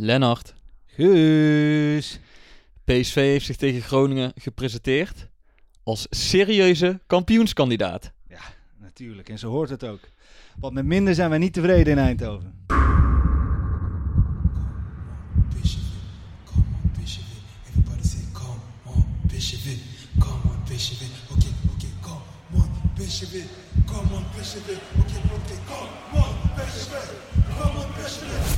Lennart, Guus. PSV heeft zich tegen Groningen gepresenteerd als serieuze kampioenskandidaat. Ja, natuurlijk. En zo hoort het ook. Want met minder zijn wij niet tevreden in Eindhoven. Come on,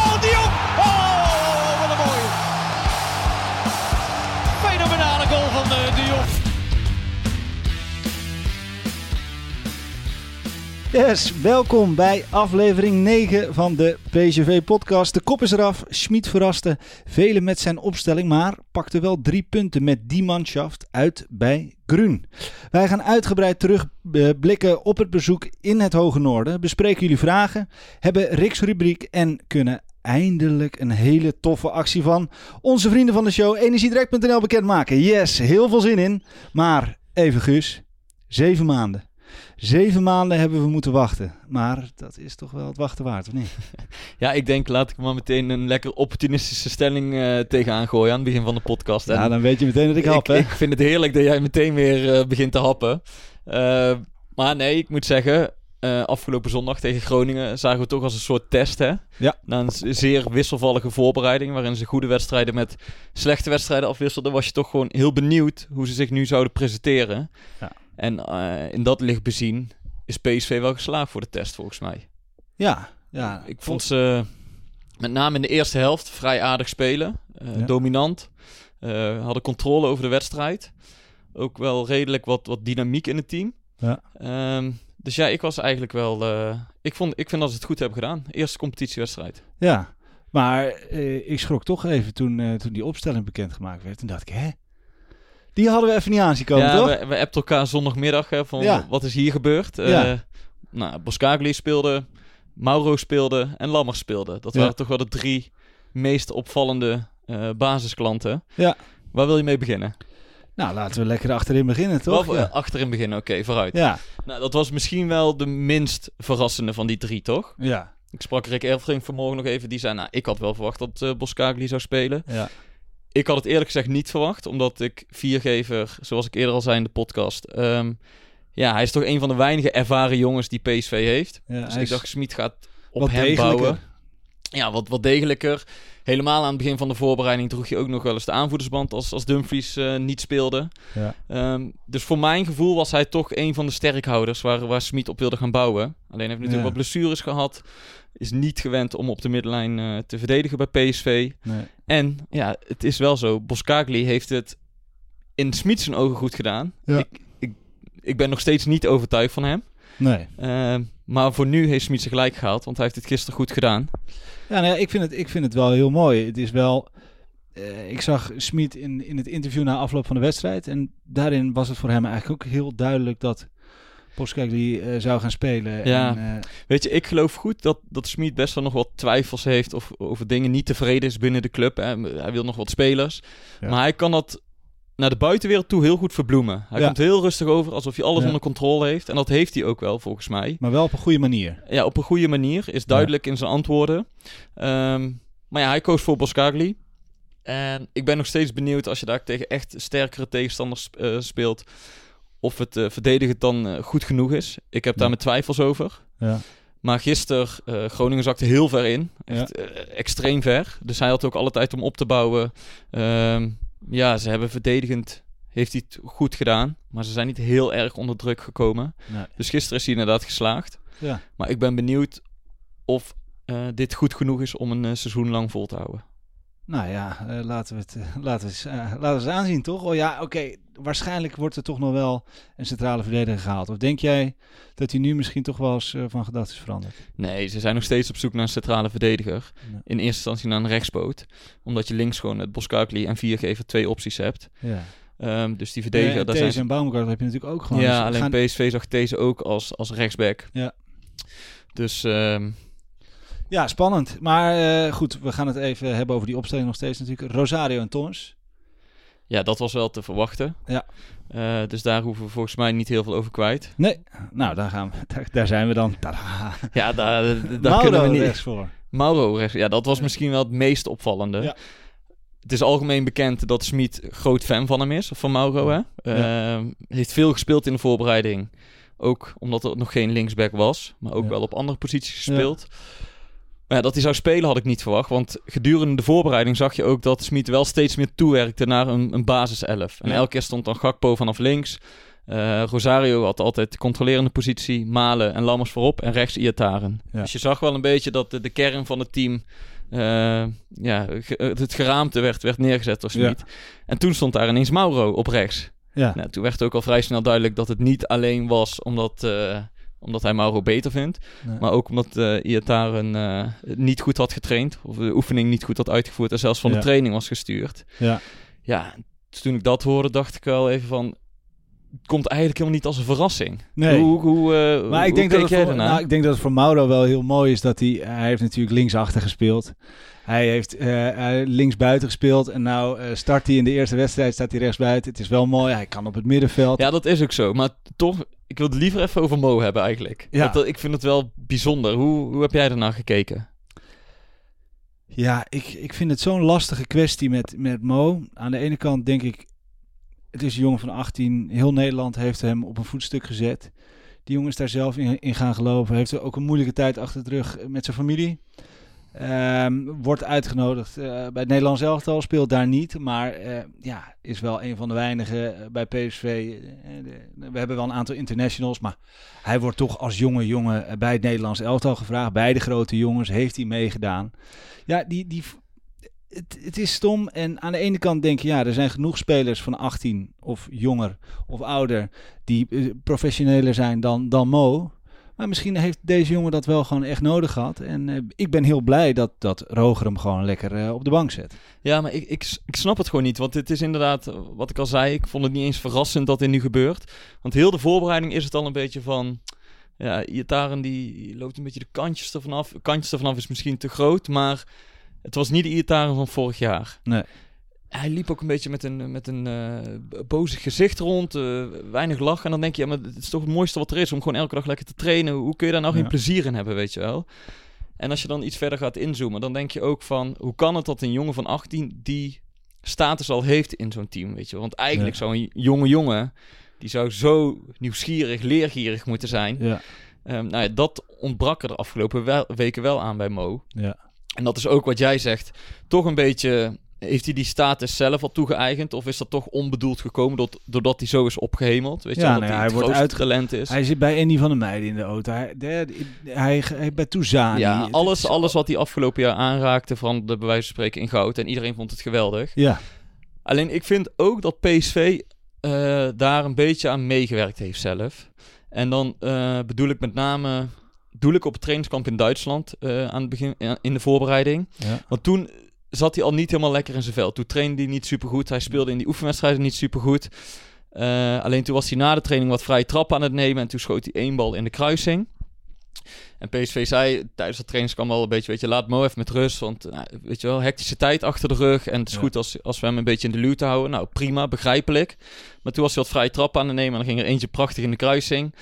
Yes, welkom bij aflevering 9 van de PSV-podcast. De kop is eraf, Schmid verraste velen met zijn opstelling, maar pakte wel drie punten met die manschaft uit bij Grun. Wij gaan uitgebreid terugblikken op het bezoek in het Hoge Noorden, bespreken jullie vragen, hebben Riks rubriek en kunnen eindelijk een hele toffe actie van onze vrienden van de show Energiedirect.nl bekendmaken. Yes, heel veel zin in, maar even Guus, zeven maanden. Zeven maanden hebben we moeten wachten. Maar dat is toch wel het wachten waard, of niet? Ja, ik denk, laat ik maar meteen een lekker opportunistische stelling eh, tegenaan gooien aan het begin van de podcast. En Ja, dan weet je meteen dat ik hap, hè? ik vind het heerlijk dat jij meteen weer eh, begint te happen. Eh, maar nee, ik moet zeggen, afgelopen zondag tegen Groningen zagen we toch als een soort test, hè? Ja. Na een zeer wisselvallige voorbereiding, waarin ze goede wedstrijden met slechte wedstrijden afwisselden, was je toch gewoon heel benieuwd hoe ze zich nu zouden presenteren. Ja. En eh, in dat licht bezien is PSV wel geslaagd voor de test, volgens mij. Ja, ja. Ik vond ze met name in de eerste helft vrij aardig spelen. Eh, Ja. Dominant. Eh, hadden controle over de wedstrijd. Ook wel redelijk wat, wat dynamiek in het team. Ja. Ehm, dus ja, ik was eigenlijk wel... ik, vond, ik vind dat ze het goed hebben gedaan. Eerste competitiewedstrijd. Ja, maar ik schrok toch even toen, toen die opstelling bekendgemaakt werd. Toen dacht ik, hè? Die hadden we even niet aanzien komen, ja, toch? we, we appten elkaar zondagmiddag hè, van Ja. wat is hier gebeurd. Eh Ja. nou, Boskagli speelde, Mauro speelde en Lammers speelde. Dat waren toch wel de drie meest opvallende eh, basisklanten. Ja. Waar wil je mee beginnen? Nou, laten we lekker achterin beginnen, toch? Wel, ja. eh, achterin beginnen, oké, vooruit. ja, Nou, dat was misschien wel de minst verrassende van die drie, toch? ja, Ik sprak Rick Elfring vanmorgen nog even. Die zei, nou, ik had wel verwacht dat eh Boskagli zou spelen. ja. Ik had het eerlijk gezegd niet verwacht, omdat ik viergever, zoals ik eerder al zei in de podcast... ehm, ja, hij is toch een van de weinige ervaren jongens die PSV heeft. ja dus hij ik is dacht, Smit gaat op wat hem degelijker. bouwen. Ja, wat, wat degelijker. Helemaal aan het begin van de voorbereiding droeg je ook nog wel eens de aanvoerdersband als, als Dumfries eh, niet speelde. Ja. Ehm, dus voor mijn gevoel was hij toch een van de sterkhouders waar, waar Smit op wilde gaan bouwen. Alleen heeft natuurlijk Ja. wat blessures gehad. Is niet gewend om op de middenlijn eh, te verdedigen bij PSV. Nee. En ja, het is wel zo. Boskagli heeft het in Smit zijn ogen goed gedaan. Ja. Ik, ik, ik ben nog steeds niet overtuigd van hem. nee. Ehm, maar voor nu heeft Smit zich gelijk gehaald, want hij heeft het gisteren goed gedaan. Ja, nou ja, ik, vind het, ik vind het wel heel mooi. Het is wel... eh, ik zag Smit in, in het interview na afloop van de wedstrijd. En daarin was het voor hem eigenlijk ook heel duidelijk dat Poskagli eh zou gaan spelen. Ja. En, eh, Weet je, ik geloof goed dat, dat Smit best wel nog wat twijfels heeft of over dingen niet tevreden is binnen de club. Hè. Hij wil nog wat spelers. Ja. Maar hij kan dat naar de buitenwereld toe heel goed verbloemen. Hij Ja. komt heel rustig over, alsof hij alles Ja. onder controle heeft. En dat heeft hij ook wel, volgens mij. maar wel op een goede manier. Ja, op een goede manier. Is duidelijk in zijn antwoorden. Ehm, maar ja, hij koos voor Boskagli. En ik ben nog steeds benieuwd als je daar tegen echt sterkere tegenstanders eh, speelt. Of het eh, verdedigen dan eh, goed genoeg is. Ik heb daar Ja. mijn twijfels over. Ja. Maar gisteren, eh, Groningen zakte heel ver in. Echt extreem ver. Dus hij had ook alle tijd om op te bouwen. Ehm, ja, ze hebben verdedigend heeft hij het goed gedaan. Maar ze zijn niet heel erg onder druk gekomen. Nee. Dus gisteren is hij inderdaad geslaagd. Ja. Maar ik ben benieuwd of dit goed genoeg is om een seizoen lang vol te houden. Nou ja, eh, laten, we het, eh, laten, we eens, eh, laten we eens aanzien, toch? Oh ja, oké. Waarschijnlijk wordt er toch nog wel een centrale verdediger gehaald. Of denk jij dat hij nu misschien toch wel eens van gedachten is veranderd? Nee, ze zijn nog steeds op zoek naar een centrale verdediger. In eerste instantie naar een rechtspoot. Omdat je links gewoon het Boskakli en Viergever twee opties hebt. Ja. Ehm, dus die verdediger, daar These zijn en Baumgart heb je natuurlijk ook gewoon. Ja, alleen gaan- PSV zag deze ook als, als rechtsback. Ja. Dus ehm, Ja, spannend. Maar eh, goed, we gaan het even hebben over die opstelling nog steeds natuurlijk. Rosario en Thomas. ja, dat was wel te verwachten. Ja. Eh, dus daar hoeven we volgens mij niet heel veel over kwijt. Nee, nou daar gaan we. Daar, daar zijn we dan. Ja, daar, daar Mauro kunnen we niet... rechts voor. Mauro rechts. Ja, dat was misschien wel het meest opvallende. Ja. Het is algemeen bekend dat Smit groot fan van hem is, van Mauro. Hè? Ehm, heeft veel gespeeld in de voorbereiding. Ook omdat er nog geen linksback was, maar ook Ja. wel op andere posities gespeeld. Maar ja, dat hij zou spelen had ik niet verwacht. Want gedurende de voorbereiding zag je ook dat Smit wel steeds meer toewerkte naar een, een basiself. En Ja. elke keer stond dan Gakpo vanaf links. Eh, Rosario had altijd de controlerende positie. Malen en Lammers voorop. En rechts Iataren. Ja. Dus je zag wel een beetje dat de, de kern van het team... eh, ja, ge- het geraamte werd, werd neergezet door Smit. En toen stond daar ineens Mauro op rechts. Ja. Nou, toen werd ook al vrij snel duidelijk dat het niet alleen was omdat, eh, omdat hij Mauro beter vindt. Nee. Maar ook omdat eh Iataren eh, niet goed had getraind. Of de oefening niet goed had uitgevoerd. En zelfs van Ja. de training was gestuurd. Ja. Ja, toen ik dat hoorde dacht ik wel even van... Komt eigenlijk helemaal niet als een verrassing. Nee. Hoe, hoe, eh, Maar ik denk, dat het voor, nou, ik denk dat het voor Mauro wel heel mooi is dat hij... Hij heeft natuurlijk linksachter gespeeld. Hij heeft hij linksbuiten gespeeld. En nou eh, start hij in de eerste wedstrijd, staat hij rechtsbuiten. Het is wel mooi. Hij kan op het middenveld. Ja, dat is ook zo. Maar toch, ik wil het liever even over Mo hebben eigenlijk. Ja. Ik vind het wel bijzonder. Hoe, hoe heb jij daarna gekeken? Ja, ik, ik vind het zo'n lastige kwestie met, met Mo. Aan de ene kant denk ik, het is een jongen van 18. Heel Nederland heeft hem op een voetstuk gezet. Die jongen is daar zelf in, in gaan geloven. Heeft ook een moeilijke tijd achter de rug met zijn familie. Ehm, wordt uitgenodigd eh, bij het Nederlands elftal, speelt daar niet. Maar eh, ja, is wel een van de weinigen eh, bij PSV. Eh, we hebben wel een aantal internationals, maar hij wordt toch als jonge jongen eh, bij het Nederlands elftal gevraagd. Bij de grote jongens heeft hij meegedaan. Ja, die, die, het, is stom. En aan de ene kant denk je, ja, er zijn genoeg spelers van 18 of jonger of ouder die eh, professioneler zijn dan, dan Mo. Maar misschien heeft deze jongen dat wel gewoon echt nodig gehad. En eh, ik ben heel blij dat, dat Roger hem gewoon lekker eh, op de bank zet. Ja, maar ik, ik, ik snap het gewoon niet. Want het is inderdaad, wat ik al zei, ik vond het niet eens verrassend dat dit nu gebeurt. Want heel de voorbereiding is het al een beetje van... Ja, Iataren die, die loopt een beetje de kantjes ervan af. Kantjes ervan af is misschien te groot, maar het was niet de Iataren van vorig jaar. Nee. Hij liep ook een beetje met een, met een boze gezicht rond, eh, weinig lachen. En dan denk je, ja, maar het is toch het mooiste wat er is om gewoon elke dag lekker te trainen. Hoe kun je daar nou geen plezier in hebben, weet je wel? En als je dan iets verder gaat inzoomen, dan denk je ook van... hoe kan het dat een jongen van 18 die status al heeft in zo'n team, weet je wel? Want eigenlijk Ja. zo'n jonge jongen, die zou zo nieuwsgierig, leergierig moeten zijn. Ja. Ehm, nou ja, dat ontbrak er de afgelopen wel- weken wel aan bij Mo. Ja. En dat is ook wat jij zegt. Toch een beetje... Heeft hij die status zelf al toegeëigend? Of is dat toch onbedoeld gekomen doordat, doordat hij zo is opgehemeld? Weet je Ja, ja, hij, wordt grootste uit- talent is. Hij zit bij Andy van der Meijden in de auto. Hij, de- hij, hij, bij Touzani. ja, alles, alles wat hij afgelopen jaar aanraakte van de bij wijze van spreken in goud. En iedereen vond het geweldig. Ja, Alleen ik vind ook dat PSV eh, daar een beetje aan meegewerkt heeft zelf. En dan eh, bedoel ik met name... Doe ik op het trainingskamp in Duitsland eh, aan het begin ja, in de voorbereiding. ja. Want toen zat hij al niet helemaal lekker in zijn vel. Toen trainde hij niet supergoed. Hij speelde in die oefenwedstrijden niet supergoed. Eh alleen toen was hij na de training wat vrije trap aan het nemen. En toen schoot hij één bal in de kruising. En PSV zei tijdens de trainingskamp al een beetje... Weet je, laat Mo even met rust. Want nou, weet je wel, hectische tijd achter de rug. En het is Ja. goed als, als we hem een beetje in de luwte houden. Nou, prima, begrijpelijk. Maar toen was hij wat vrije trap aan het nemen. En dan ging er eentje prachtig in de kruising.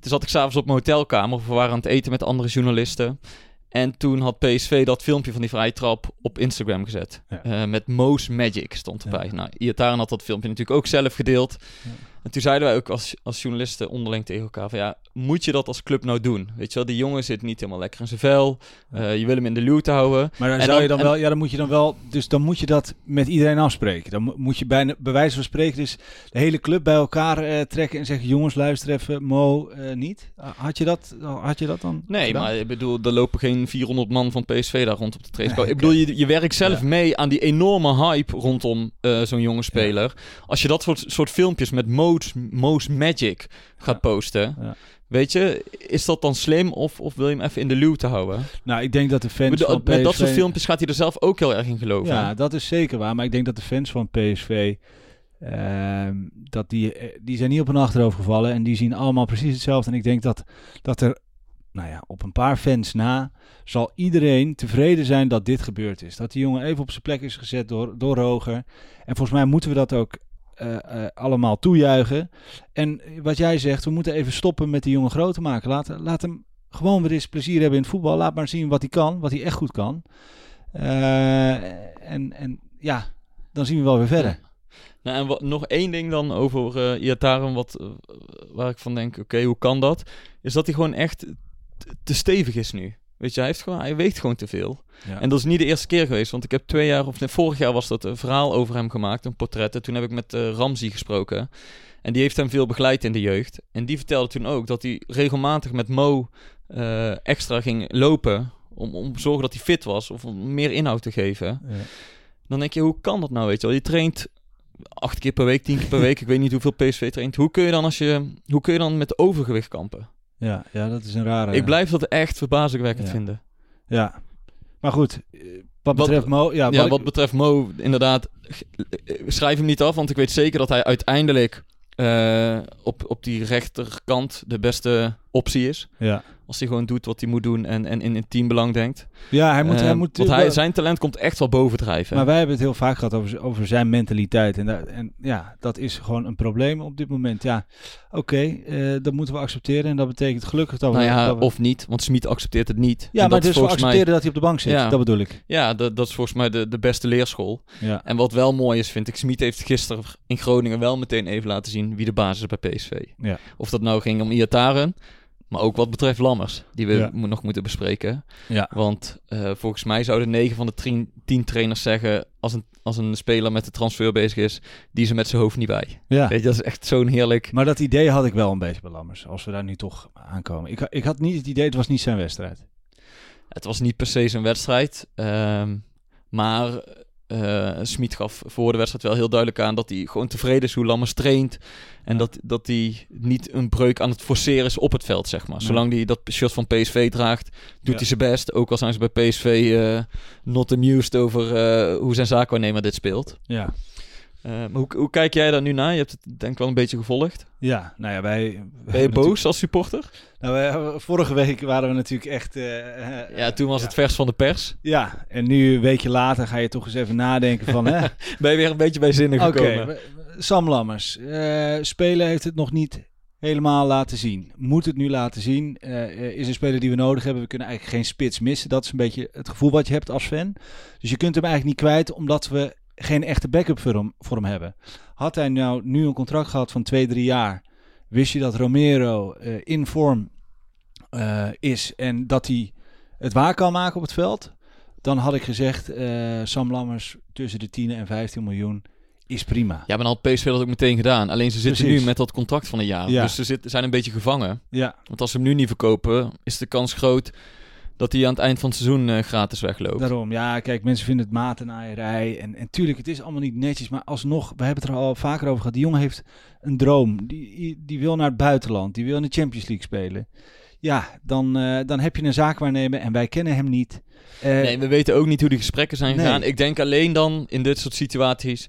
Toen zat ik s'avonds op mijn hotelkamer. We waren aan het eten met andere journalisten. En toen had PSV dat filmpje van die vrije trap op Instagram gezet. Ja. Eh, met Mo's Magic stond erbij. Ja. Nou, Iataren had dat filmpje natuurlijk ook zelf gedeeld. Ja. En toen zeiden wij ook als, als journalisten onderling tegen elkaar van ja, moet je dat als club nou doen? Weet je wel, die jongen zit niet helemaal lekker in zijn vel. Eh, je wil hem in de luwte houden. Maar dan En zou dan- je dan en- wel, ja, dan moet je dan wel, dus dan moet je dat met iedereen afspreken. Dan mo- moet je bij, bij wijze van spreken dus de hele club bij elkaar eh, trekken en zeggen, jongens, luister even, Mo, eh, niet. Had je dat, had je dat dan? Nee, gedaan? maar ik bedoel, er lopen geen 400 man van PSV daar rond op de trainingskamp. Nee, ik bedoel, je, je werkt zelf Ja. mee aan die enorme hype rondom zo'n jonge speler. Als je dat soort, soort filmpjes met Mo's, Mo's Magic gaat posten, Ja. weet je, is dat dan slim of, of wil je hem even in de luwte houden? Nou, ik denk dat de fans van met dat PSV soort filmpjes gaat hij er zelf ook heel erg in geloven. Ja, dat is zeker waar. Maar ik denk dat de fans van PSV, ehm, dat die, eh, die zijn niet op hun achterhoofd gevallen. En die zien allemaal precies hetzelfde. En ik denk dat, dat er, nou ja, op een paar fans na, zal iedereen tevreden zijn dat dit gebeurd is. Dat die jongen even op zijn plek is gezet door, door Roger. En volgens mij moeten we dat ook eh, allemaal toejuichen. En wat jij zegt, we moeten even stoppen met die jongen groot maken. Laat, laat hem gewoon weer eens plezier hebben in het voetbal. Laat maar zien wat hij kan, wat hij echt goed kan. Eh, en, en ja, dan zien we wel weer verder. Nou, en wat, nog één ding dan over eh Iataren, wat, waar ik van denk, oké, hoe kan dat? Is dat hij gewoon echt te stevig is nu. Weet je, hij, heeft gewoon, hij weegt gewoon te veel. Ja. En dat is niet de eerste keer geweest, want ik heb twee jaar, of nee, vorig jaar was dat een verhaal over hem gemaakt, een portret. En toen heb ik met eh Ramzi gesproken. En die heeft hem veel begeleid in de jeugd. En die vertelde toen ook dat hij regelmatig met Mo eh, extra ging lopen. Om, om te zorgen dat hij fit was, of om meer inhoud te geven. Ja. Dan denk je, hoe kan dat nou, weet je wel? Je traint acht keer per week, tien keer per week. Ik weet niet hoeveel PSV traint. Hoe kun je dan, als je, hoe kun je dan met overgewicht kampen? Ja, ja, dat is een rare. Ik blijf dat echt verbazingwekkend Ja. vinden. Ja, maar goed. eh, Wat Wat- betreft Mo, ja, Ja, wat ik- betreft Mo, inderdaad, eh, schrijf hem niet af, want ik weet zeker dat hij uiteindelijk eh, op, op die rechterkant de beste optie is. ja. Als hij gewoon doet wat hij moet doen en, en in het teambelang denkt. ja, hij moet, hij Eh, moet. want hij, zijn talent komt echt wel bovendrijven. Maar wij hebben het heel vaak gehad over, over zijn mentaliteit. En, daar- en ja, dat is gewoon een probleem op dit moment. Ja, oké, eh, dat moeten we accepteren. En dat betekent gelukkig dat we. nou ja, dat we- of niet, want Smit accepteert het niet. ja, En maar dat dus we mij- accepteren dat hij op de bank zit. Ja. Dat bedoel ik. Ja, dat, dat is volgens mij de, de beste leerschool. Ja. En wat wel mooi is, vind ik, Smit heeft gisteren in Groningen wel meteen even laten zien wie de basis is bij PSV. Ja. Of dat nou ging om Iataren, maar ook wat betreft Lammers, die we Ja. nog moeten bespreken. Ja. Want eh, volgens mij zouden 9 van de 10 10 trainers zeggen, als een, als een speler met de transfer bezig is, die er met zijn hoofd niet bij. ja. Weet je, dat is echt zo'n heerlijk... Maar dat idee had ik wel een beetje bij Lammers. Als we daar nu toch aankomen. Ik, ik had niet het idee, het was niet zijn wedstrijd. Het was niet per se zijn wedstrijd, ehm, maar eh Smit gaf voor de wedstrijd wel heel duidelijk aan dat hij gewoon tevreden is hoe Lammers traint. En Ja. dat, dat hij niet een breuk aan het forceren is op het veld, zeg maar. Ja. Zolang hij dat shirt van PSV draagt, doet Ja. hij zijn best. Ook al zijn ze bij PSV eh, not amused over eh, hoe zijn zaakwaarnemer dit speelt. Ja. Eh, maar hoe, hoe kijk jij daar nu naar? Je hebt het denk ik wel een beetje gevolgd. Ja, nou ja, wij... wij Ben je boos als supporter? Nou, wij- vorige week waren we natuurlijk echt... eh, eh, Ja, toen was ja. het vers van de pers. Ja, en nu een weekje later ga je toch eens even nadenken van... hè, Ben je weer een beetje bij zinnen gekomen? Sam Lammers. spelen heeft het nog niet helemaal laten zien. Moet het nu laten zien. Is een speler die we nodig hebben. We kunnen eigenlijk geen spits missen. Dat is een beetje het gevoel wat je hebt als fan. Dus je kunt hem eigenlijk niet kwijt omdat we geen echte backup voor hem, voor hem hebben. Had hij nou nu een contract gehad van twee, drie jaar... wist je dat Romero eh, in vorm eh, is en dat hij het waar kan maken op het veld... dan had ik gezegd, eh, Sam Lammers tussen de 10 en 15 miljoen is prima. Ja, maar dan had PSV dat ook meteen gedaan. Alleen ze zitten Precies. nu met dat contract van een jaar. Ja. Dus ze zitten, zijn een beetje gevangen. Ja, Want als ze hem nu niet verkopen, is de kans groot dat hij aan het eind van het seizoen eh, gratis wegloopt. daarom. Ja, kijk, mensen vinden het matennaaierij. En, en tuurlijk, het is allemaal niet netjes. Maar alsnog, we hebben het er al vaker over gehad. Die jongen heeft een droom. Die, die wil naar het buitenland. Die wil in de Champions League spelen. Ja, dan, eh, dan heb je een zaakwaarnemer en wij kennen hem niet. Eh, Nee, we weten ook niet hoe die gesprekken zijn Nee. gegaan. Ik denk alleen dan in dit soort situaties.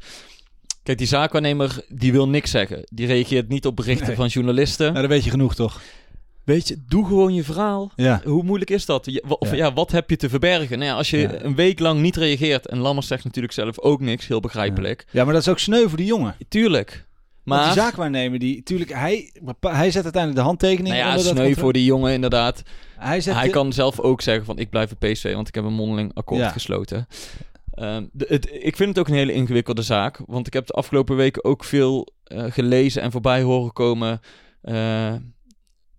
Kijk, die zaakwaarnemer die wil niks zeggen. Die reageert niet op berichten Nee. van journalisten. nou, dan weet je genoeg, toch? Weet je, doe gewoon je verhaal. Ja, Hoe moeilijk is dat? Je- Of Ja. ja. wat heb je te verbergen? Nou ja, als je een week lang niet reageert. En Lammers zegt natuurlijk zelf ook niks, heel begrijpelijk. ja maar dat is ook sneu voor die jongen. Tuurlijk. Maar Maar die zaakwaarnemer, die, tuurlijk, hij, hij zet uiteindelijk de handtekening nou ja, onder sneu voor die jongen inderdaad. Hij, zet Hij de- kan zelf ook zeggen van ik blijf bij PSV, want ik heb een mondeling akkoord gesloten. Ehm, de, het, ik vind het ook een hele ingewikkelde zaak. Want ik heb de afgelopen weken ook veel eh, gelezen en voorbij horen komen. eh,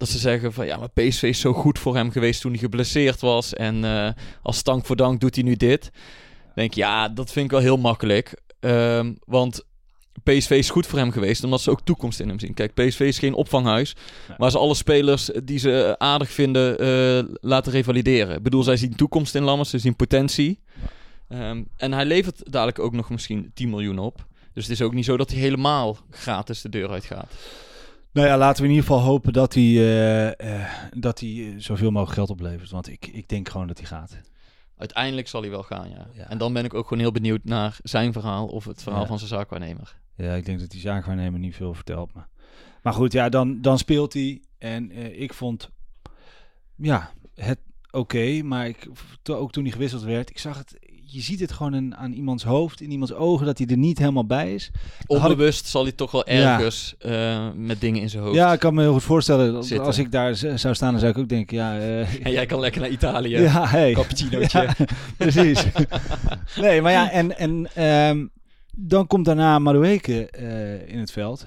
dat ze zeggen van ja, maar PSV is zo goed voor hem geweest toen hij geblesseerd was. En eh, als dank voor dank doet hij nu dit. Dan denk ik, ja, dat vind ik wel heel makkelijk. Ehm, want PSV is goed voor hem geweest, omdat ze ook toekomst in hem zien. Kijk, PSV is geen opvanghuis, waar ze alle spelers die ze aardig vinden eh, laten revalideren. Ik bedoel, zij zien toekomst in Lammers, ze zien potentie. Ehm, en hij levert dadelijk ook nog misschien 10 miljoen op. Dus het is ook niet zo dat hij helemaal gratis de deur uit gaat. Nou ja, laten we in ieder geval hopen dat hij, eh, eh, dat hij eh, zoveel mogelijk geld oplevert. Want ik, ik denk gewoon dat hij gaat. Uiteindelijk zal hij wel gaan, ja. Ja. En dan ben ik ook gewoon heel benieuwd naar zijn verhaal of het verhaal Ja. van zijn zaakwaarnemer. Ja, ik denk dat die zaakwaarnemer niet veel vertelt. Maar, maar goed, ja, dan, dan speelt hij. En ik vond, ja, het oké. maar ik, to- ook toen hij gewisseld werd, ik zag het... Je ziet het gewoon in, aan iemands hoofd, in iemands ogen, dat hij er niet helemaal bij is. Ik- Onbewust zal hij toch wel Ja. ergens eh, met dingen in zijn hoofd. Ja, ik kan me heel goed voorstellen. Dat als ik daar zou staan, dan zou ik ook denken, ja... eh, En jij kan lekker naar Italië. ja, hey. Cappuccinootje. Ja, precies. nee, maar ja, en, en ehm, dan komt daarna Madueke eh in het veld.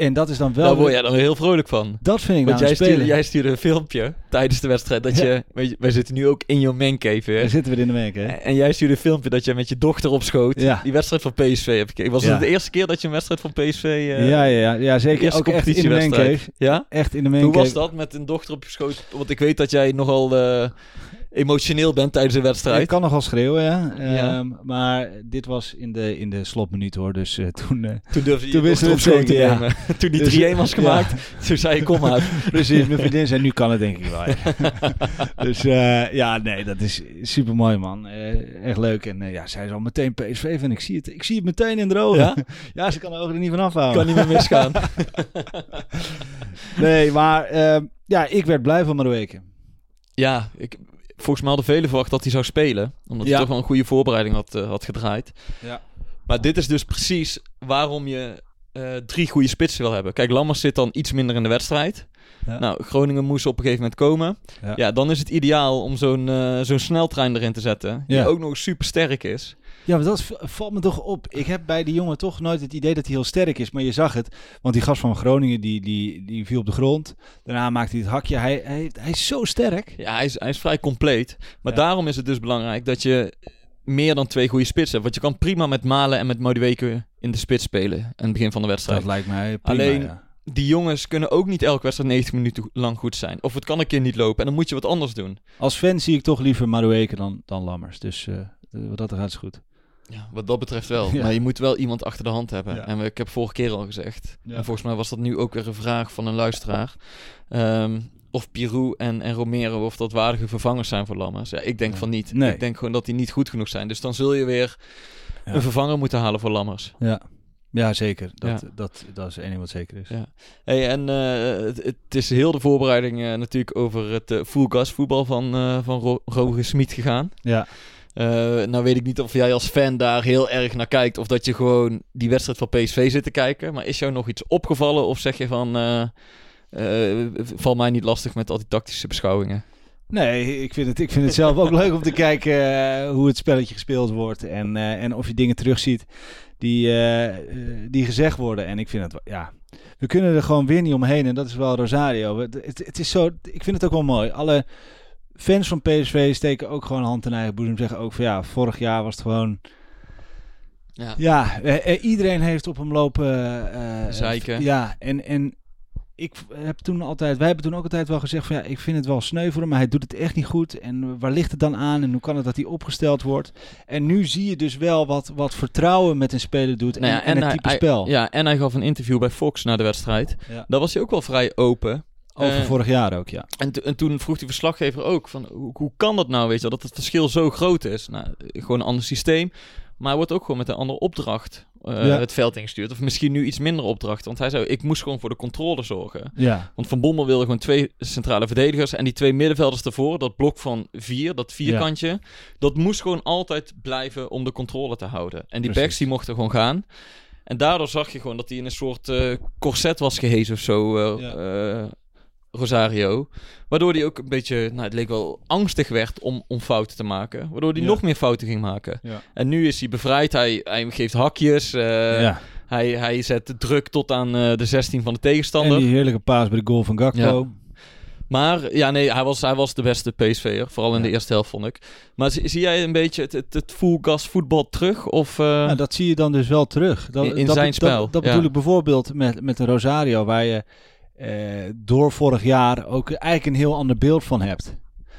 En dat is dan wel... Daar word jij dan weer heel vrolijk van. Dat vind ik Want nou jij stuurde, jij stuurde een filmpje tijdens de wedstrijd. Dat Ja. je, weet je, wij zitten nu ook in jouw mancave. Daar zitten we in de week, hè? En jij stuurde een filmpje dat je met je dochter op schoot Ja. die wedstrijd van PSV hebt gekeken. Was Ja. het de eerste keer dat je een wedstrijd van PSV... eh, ja, ja, ja, zeker. Ook echt in de mancave. Ja? Echt in de Hoe mancave. was dat met een dochter op je schoot? Want ik weet dat jij nogal eh, emotioneel bent tijdens een wedstrijd. Ik kan nogal schreeuwen, ja. Ja. Ehm, maar dit was in de, in de slotminuut, hoor. Dus eh, toen... eh, Toen durfde je Toen het te ja. nemen. Toen die Dus, 3-1 was ja. gemaakt, toen zei je kom uit. Precies, mijn vriendin zei, nu kan het denk ik wel. dus eh, ja, nee, dat is super mooi, man. Echt leuk. En ja, zij is al meteen PSV en ik zie het, ik zie het meteen in de ogen. Ja? Ja, ze kan de ogen er niet van afhouden. Kan niet meer misgaan. Nee, maar eh, ja, ik werd blij van Madueke. Ja, ik, volgens mij hadden velen verwacht dat hij zou spelen. Omdat Ja. hij toch wel een goede voorbereiding had, eh, had gedraaid. Ja. Maar dit is dus precies waarom je eh, drie goede spitsen wil hebben. Kijk, Lammers zit dan iets minder in de wedstrijd. Ja. Nou, Groningen moest op een gegeven moment komen. Ja. Ja, dan is het ideaal om zo'n eh, zo'n sneltrein erin te zetten. Die ook nog super sterk is. Ja, maar dat valt me toch op. Ik heb bij die jongen toch nooit het idee dat hij heel sterk is. Maar je zag het. Want die gast van Groningen, die, die, die viel op de grond. Daarna maakte hij het hakje. Hij, hij, hij is zo sterk. Ja, hij is, hij is vrij compleet. Maar Ja. daarom is het dus belangrijk dat je meer dan twee goede spitsen hebt. Want je kan prima met Malen en met Madueke in de spits spelen. aan het begin van de wedstrijd. Dat lijkt mij prima, Alleen- ja. die jongens kunnen ook niet elke wedstrijd 90 minuten lang goed zijn. Of het kan een keer niet lopen en dan moet je wat anders doen. Als fan zie ik toch liever Madueke dan, dan Lammers. Dus eh, wat dat gaat is goed. Ja, wat dat betreft wel. Ja. Maar je moet wel iemand achter de hand hebben. Ja. En we, ik heb vorige keer al gezegd. Ja. En volgens mij was dat nu ook weer een vraag van een luisteraar. Ehm, of Pirou en, en Romero of dat waardige vervangers zijn voor Lammers. Ja, ik denk Ja. van niet. Nee. Ik denk gewoon dat die niet goed genoeg zijn. Dus dan zul je weer Ja. een vervanger moeten halen voor Lammers. Ja, ja zeker. Dat, Ja. Dat, dat is één ding wat zeker is. Ja. Hey, en eh, het, het is heel de voorbereiding eh, natuurlijk over het eh full gas voetbal van, eh van Ro Roger Smit gegaan. Ja. Eh, nou weet ik niet of jij als fan daar heel erg naar kijkt of dat je gewoon die wedstrijd van PSV zit te kijken. Maar is jou nog iets opgevallen of zeg je van, eh, val mij niet lastig met al die tactische beschouwingen? Nee, ik vind het, ik vind het zelf ook leuk om te kijken hoe het spelletje gespeeld wordt. En, en of je dingen terugziet die, die gezegd worden. En ik vind het, ja, we kunnen er gewoon weer niet omheen. En dat is wel Rosario. Het is zo, ik vind het ook wel mooi. Alle fans van PSV steken ook gewoon hand in eigen boezem. Zeggen ook van ja, vorig jaar was het gewoon... Ja. Ja, eh, eh, iedereen heeft op hem lopen. eh, Zeiken. Ja, en, en ik heb toen altijd, wij hebben toen ook altijd wel gezegd van ja, ik vind het wel sneu voor hem, maar hij doet het echt niet goed. En waar ligt het dan aan en hoe kan het dat hij opgesteld wordt? En nu zie je dus wel wat, wat vertrouwen met een speler doet en, Nou ja, en, het hij- type hij- spel. Ja, en hij gaf een interview bij Fox na de wedstrijd. Ja. Daar was hij ook wel vrij open. Over Eh, vorig jaar ook, ja. En, en toen vroeg die verslaggever ook van hoe, hoe kan dat nou, weet je dat het verschil zo groot is. Nou, gewoon een ander systeem, maar hij wordt ook gewoon met een andere opdracht eh, Ja. het veld ingestuurd. Of misschien nu iets minder opdracht, want hij zei, ik moest gewoon voor de controle zorgen. Ja, Want Van Bommel wilde gewoon twee centrale verdedigers en die twee middenvelders ervoor, dat blok van vier, dat vierkantje, dat moest gewoon altijd blijven om de controle te houden. En die Precies. backs die mochten gewoon gaan. En daardoor zag je gewoon dat hij in een soort eh corset was gehezen of zo. Ja. eh, Rosario. Waardoor hij ook een beetje, nou, het leek wel angstig werd om, om fouten te maken. Waardoor hij Ja. nog meer fouten ging maken. Ja. En nu is hij bevrijd. Hij, hij geeft hakjes. eh, ja. hij, hij zet druk tot aan eh, de 16 van de En tegenstander. die heerlijke paas bij de goal van Gakpo. Maar ja, nee, hij was, hij was de beste PSV'er. Vooral in de eerste helft, vond ik. Maar zie, zie jij een beetje het, het, het full gas voetbal terug? Of, eh, Nou, dat zie je dan dus wel terug. Dat, In- in dat, zijn dat- spel, Dat, bedoel ik bijvoorbeeld met, met de Rosario, waar je eh, door vorig jaar ook eigenlijk een heel ander beeld van hebt.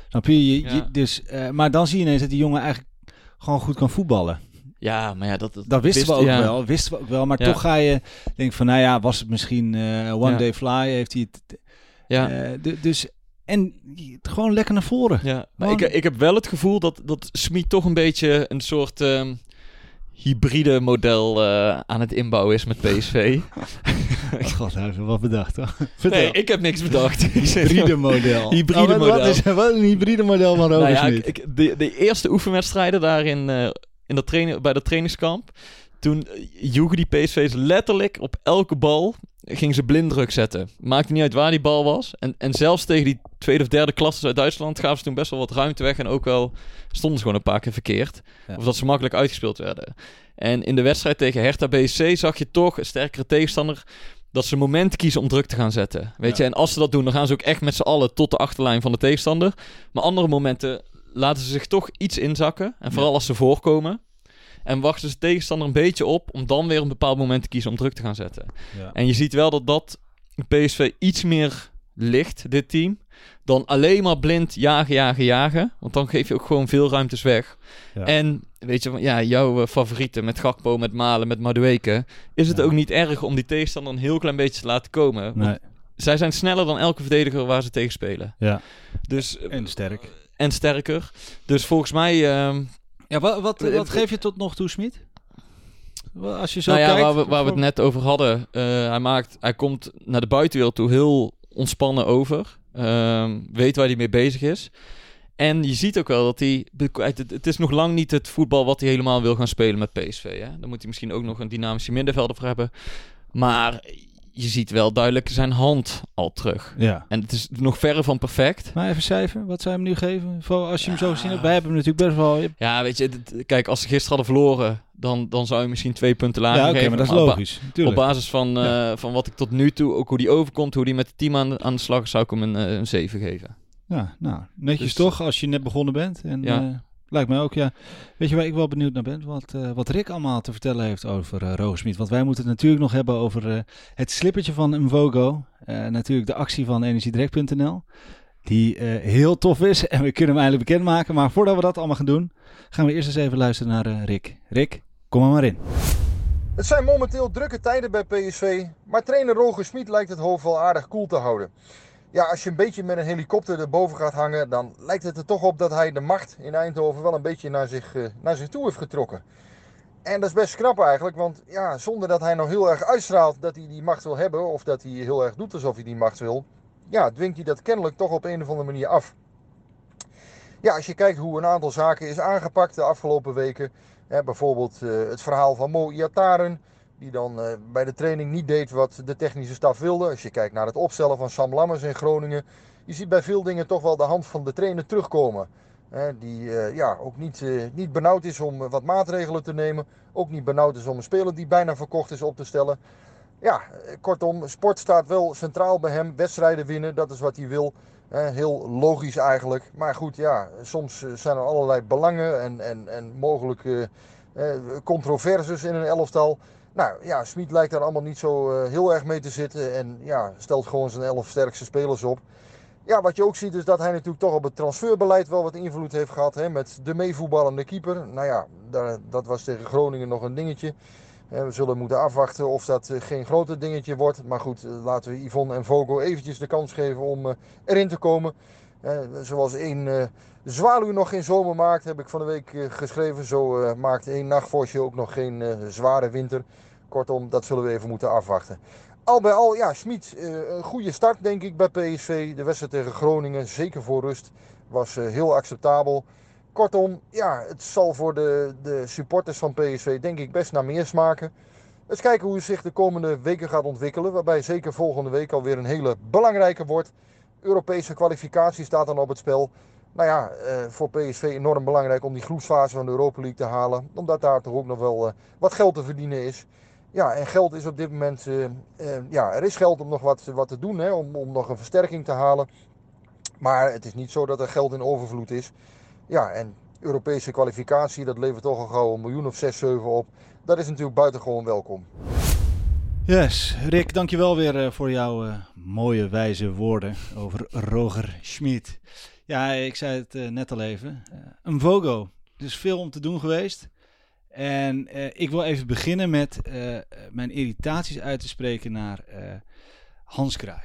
Snap je? je, je- dus, eh, maar dan zie je ineens dat die jongen eigenlijk gewoon goed kan voetballen. ja, maar ja, dat, Dat wisten we ook ja. wel, wisten we ook wel. Maar Ja. toch ga je denk van, nou ja, was het misschien eh, one day fly? Heeft hij het? Ja. du- dus en gewoon lekker naar voren. Ja, maar ik, ik heb wel het gevoel dat, dat Smit toch een beetje een soort ehm, hybride model eh, aan het inbouwen is met PSV. Oh god, hij heeft wel wat bedacht hoor. Nee, ik heb niks bedacht. Ik hybride model. Hybride Oh, wat- Wat model. is wat een hybride model van Robert Nou ja, ik, ik- de, de eerste oefenwedstrijden daar in, eh, in dat bij dat trainingskamp. Toen joegen die PSV's letterlijk op elke bal. Gingen ze blinddruk zetten. Maakte niet uit waar die bal was. En, en zelfs tegen die tweede of derde klassen uit Duitsland gaven ze toen best wel wat ruimte weg. En ook wel stonden ze gewoon een paar keer verkeerd. Ja. Of dat ze makkelijk uitgespeeld werden. En in de wedstrijd tegen Hertha BSC zag je toch een sterkere tegenstander. Dat ze moment kiezen om druk te gaan zetten. Weet Ja. je, en als ze dat doen, dan gaan ze ook echt met z'n allen tot de achterlijn van de tegenstander. Maar andere momenten laten ze zich toch iets inzakken. En vooral als ze voorkomen. En wachten ze de tegenstander een beetje op om dan weer een bepaald moment te kiezen om druk te gaan zetten. Ja. En je ziet wel dat dat PSV iets meer ligt, dit team. Dan alleen maar blind jagen, jagen, jagen. Want dan geef je ook gewoon veel ruimtes weg. Ja. En weet je, ja, jouw eh, favorieten met Gakpo, met Malen, met Madueke. Is het Ja. ook niet erg om die tegenstander een heel klein beetje te laten komen? Nee. zij zijn sneller dan elke verdediger waar ze tegen spelen. Ja. Dus, eh, En sterk. en sterker. Dus volgens mij... ehm, Ja, wat, wat, Eh, wat eh, geef je tot nog toe, Smit? Als je zo nou ja, kijkt. waar we, waar we het net over hadden. eh, hij, maakt, hij komt naar de buitenwereld toe heel ontspannen over. Ehm, weet waar hij mee bezig is. En je ziet ook wel dat hij... Het, het is nog lang niet het voetbal wat hij helemaal wil gaan spelen met PSV. Hè? Dan moet hij misschien ook nog een dynamische middenvelder voor hebben. Maar je ziet wel duidelijk zijn hand al terug. Ja. En het is nog verre van perfect. Maar even cijfer, wat zou je hem nu geven? Voor als je hem zo gezien hebt. Wij hebben hem natuurlijk best wel... Ja, weet je, dit- kijk, als ze gisteren hadden verloren, dan, dan zou je misschien twee punten lager Ja, oké, geven. maar dat is op ba- logisch. Op Tuurlijk. basis van, eh, van wat ik tot nu toe, ook hoe die overkomt, hoe die met het team aan, aan de slag is, zou ik hem een, eh, een 7 geven. Ja, nou, netjes Dus- toch, als je net begonnen bent. En, Ja. eh, lijkt mij ook, ja. Weet je waar ik wel benieuwd naar ben? Wat, eh, wat Rick allemaal te vertellen heeft over Smit. Want wij moeten het natuurlijk nog hebben over eh, het slippertje van Mvogo. Natuurlijk de actie van energiedirect.nl. Die heel tof is en we kunnen hem eindelijk bekendmaken. Maar voordat we dat allemaal gaan doen, gaan we eerst eens even luisteren naar Rick. Rick, kom er maar in. Het zijn momenteel drukke tijden bij PSV, maar trainer Roger Smit lijkt het hoofd wel aardig koel te houden. Ja, als je een beetje met een helikopter erboven gaat hangen, dan lijkt het er toch op dat hij de macht in Eindhoven wel een beetje naar zich, eh, naar zich toe heeft getrokken. En dat is best knap eigenlijk, want ja, zonder dat hij nou heel erg uitstraalt dat hij die macht wil hebben, of dat hij heel erg doet alsof hij die macht wil, ja, dwingt hij dat kennelijk toch op een of andere manier af. Ja, als je kijkt hoe een aantal zaken is aangepakt de afgelopen weken, hè, bijvoorbeeld eh, het verhaal van Mo Iataren, die dan eh, bij de training niet deed wat de technische staf wilde. Als je kijkt naar het opstellen van Sam Lammers in Groningen. Je ziet bij veel dingen toch wel de hand van de trainer terugkomen. Hè, die eh, ja, ook niet, eh, niet benauwd is om wat maatregelen te nemen. Ook niet benauwd is om een speler die bijna verkocht is op te stellen. Ja, kortom, sport staat wel centraal bij hem. Wedstrijden winnen, dat is wat hij wil. Heel logisch eigenlijk. Maar goed, ja, soms zijn er allerlei belangen en, en, en mogelijk eh, eh, controverses in een elftal. Nou ja, Smit lijkt daar allemaal niet zo eh, heel erg mee te zitten. En ja, stelt gewoon zijn elf sterkste spelers op. Ja, wat je ook ziet is dat hij natuurlijk toch op het transferbeleid wel wat invloed heeft gehad. Hè, met de meevoetballende keeper. Nou ja, dat was tegen Groningen nog een dingetje. We zullen moeten afwachten of dat eh, geen groter dingetje wordt. Maar goed, eh, laten we Yvonne en Vogo eventjes de kans geven om erin te komen. Zoals één zwaluw nog geen zomer maakt, heb ik van de week eh, geschreven. Zo eh, maakt één nachtvosje ook nog geen eh, zware winter. Kortom, dat zullen we even moeten afwachten. Al bij al, ja, eh, een goede start denk ik bij PSV. De wedstrijd tegen Groningen, zeker voor rust, was heel acceptabel. Kortom, ja, het zal voor de, de supporters van PSV denk ik best naar meer smaken. Eens kijken hoe het zich de komende weken gaat ontwikkelen. Waarbij zeker volgende week alweer een hele belangrijke wordt. Europese kwalificatie staat dan op het spel. Nou ja, eh, voor PSV enorm belangrijk om die groepsfase van de Europa League te halen. Omdat daar toch ook nog wel eh, wat geld te verdienen is. Ja, en geld is op dit moment... eh, ja, er is geld om nog wat, wat te doen, hè, om, om nog een versterking te halen. Maar het is niet zo dat er geld in overvloed is. Ja, en Europese kwalificatie, dat levert toch al gauw een miljoen of 6, 7 op. Dat is natuurlijk buitengewoon welkom. Yes, Rick, dankjewel weer voor jouw mooie wijze woorden over Roger Schmid. Ja, ik zei het eh, net al even. Eh, een Vogo. Er is veel om te doen geweest. En eh, ik wil even beginnen met mijn irritaties uit te spreken naar Hans Kraai.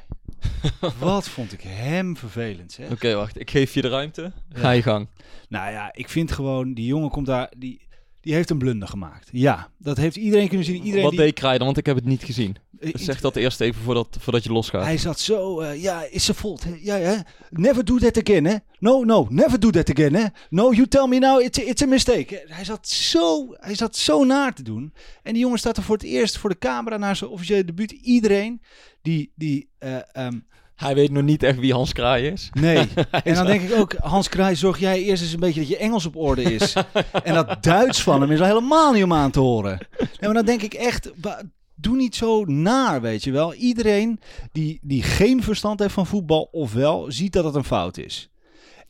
Wat vond ik hem vervelend. Oké, wacht. Ik geef je de ruimte. Ga je gang. Nou ja, ik vind gewoon, die jongen komt daar, die, die heeft een blunder gemaakt. Ja, dat heeft iedereen kunnen zien. Iedereen Wat die, deed Kraai dan? Want ik heb het niet gezien. Eh, Dus zeg dat eerst even voordat, voordat je losgaat. Hij zat zo, eh, ja, is fault. hè? Ja, ja. Never do that again, hè? No, no, never do that again, hè? No, you tell me now, it's a, it's a mistake. Hij zat, zo, hij zat zo naar te doen. En die jongen staat er voor het eerst voor de camera naar zijn officiële debuut. Iedereen die, die eh, ehm, Hij weet nog niet echt wie Hans Kraai is. nee. en dan denk ik ook, Hans Kraai, zorg jij eerst eens een beetje dat je Engels op orde is. en dat Duits van hem is al helemaal niet om aan te horen. Nee, maar dan denk ik echt, doe niet zo naar, weet je wel. Iedereen die, die geen verstand heeft van voetbal, ofwel, ziet dat het een fout is.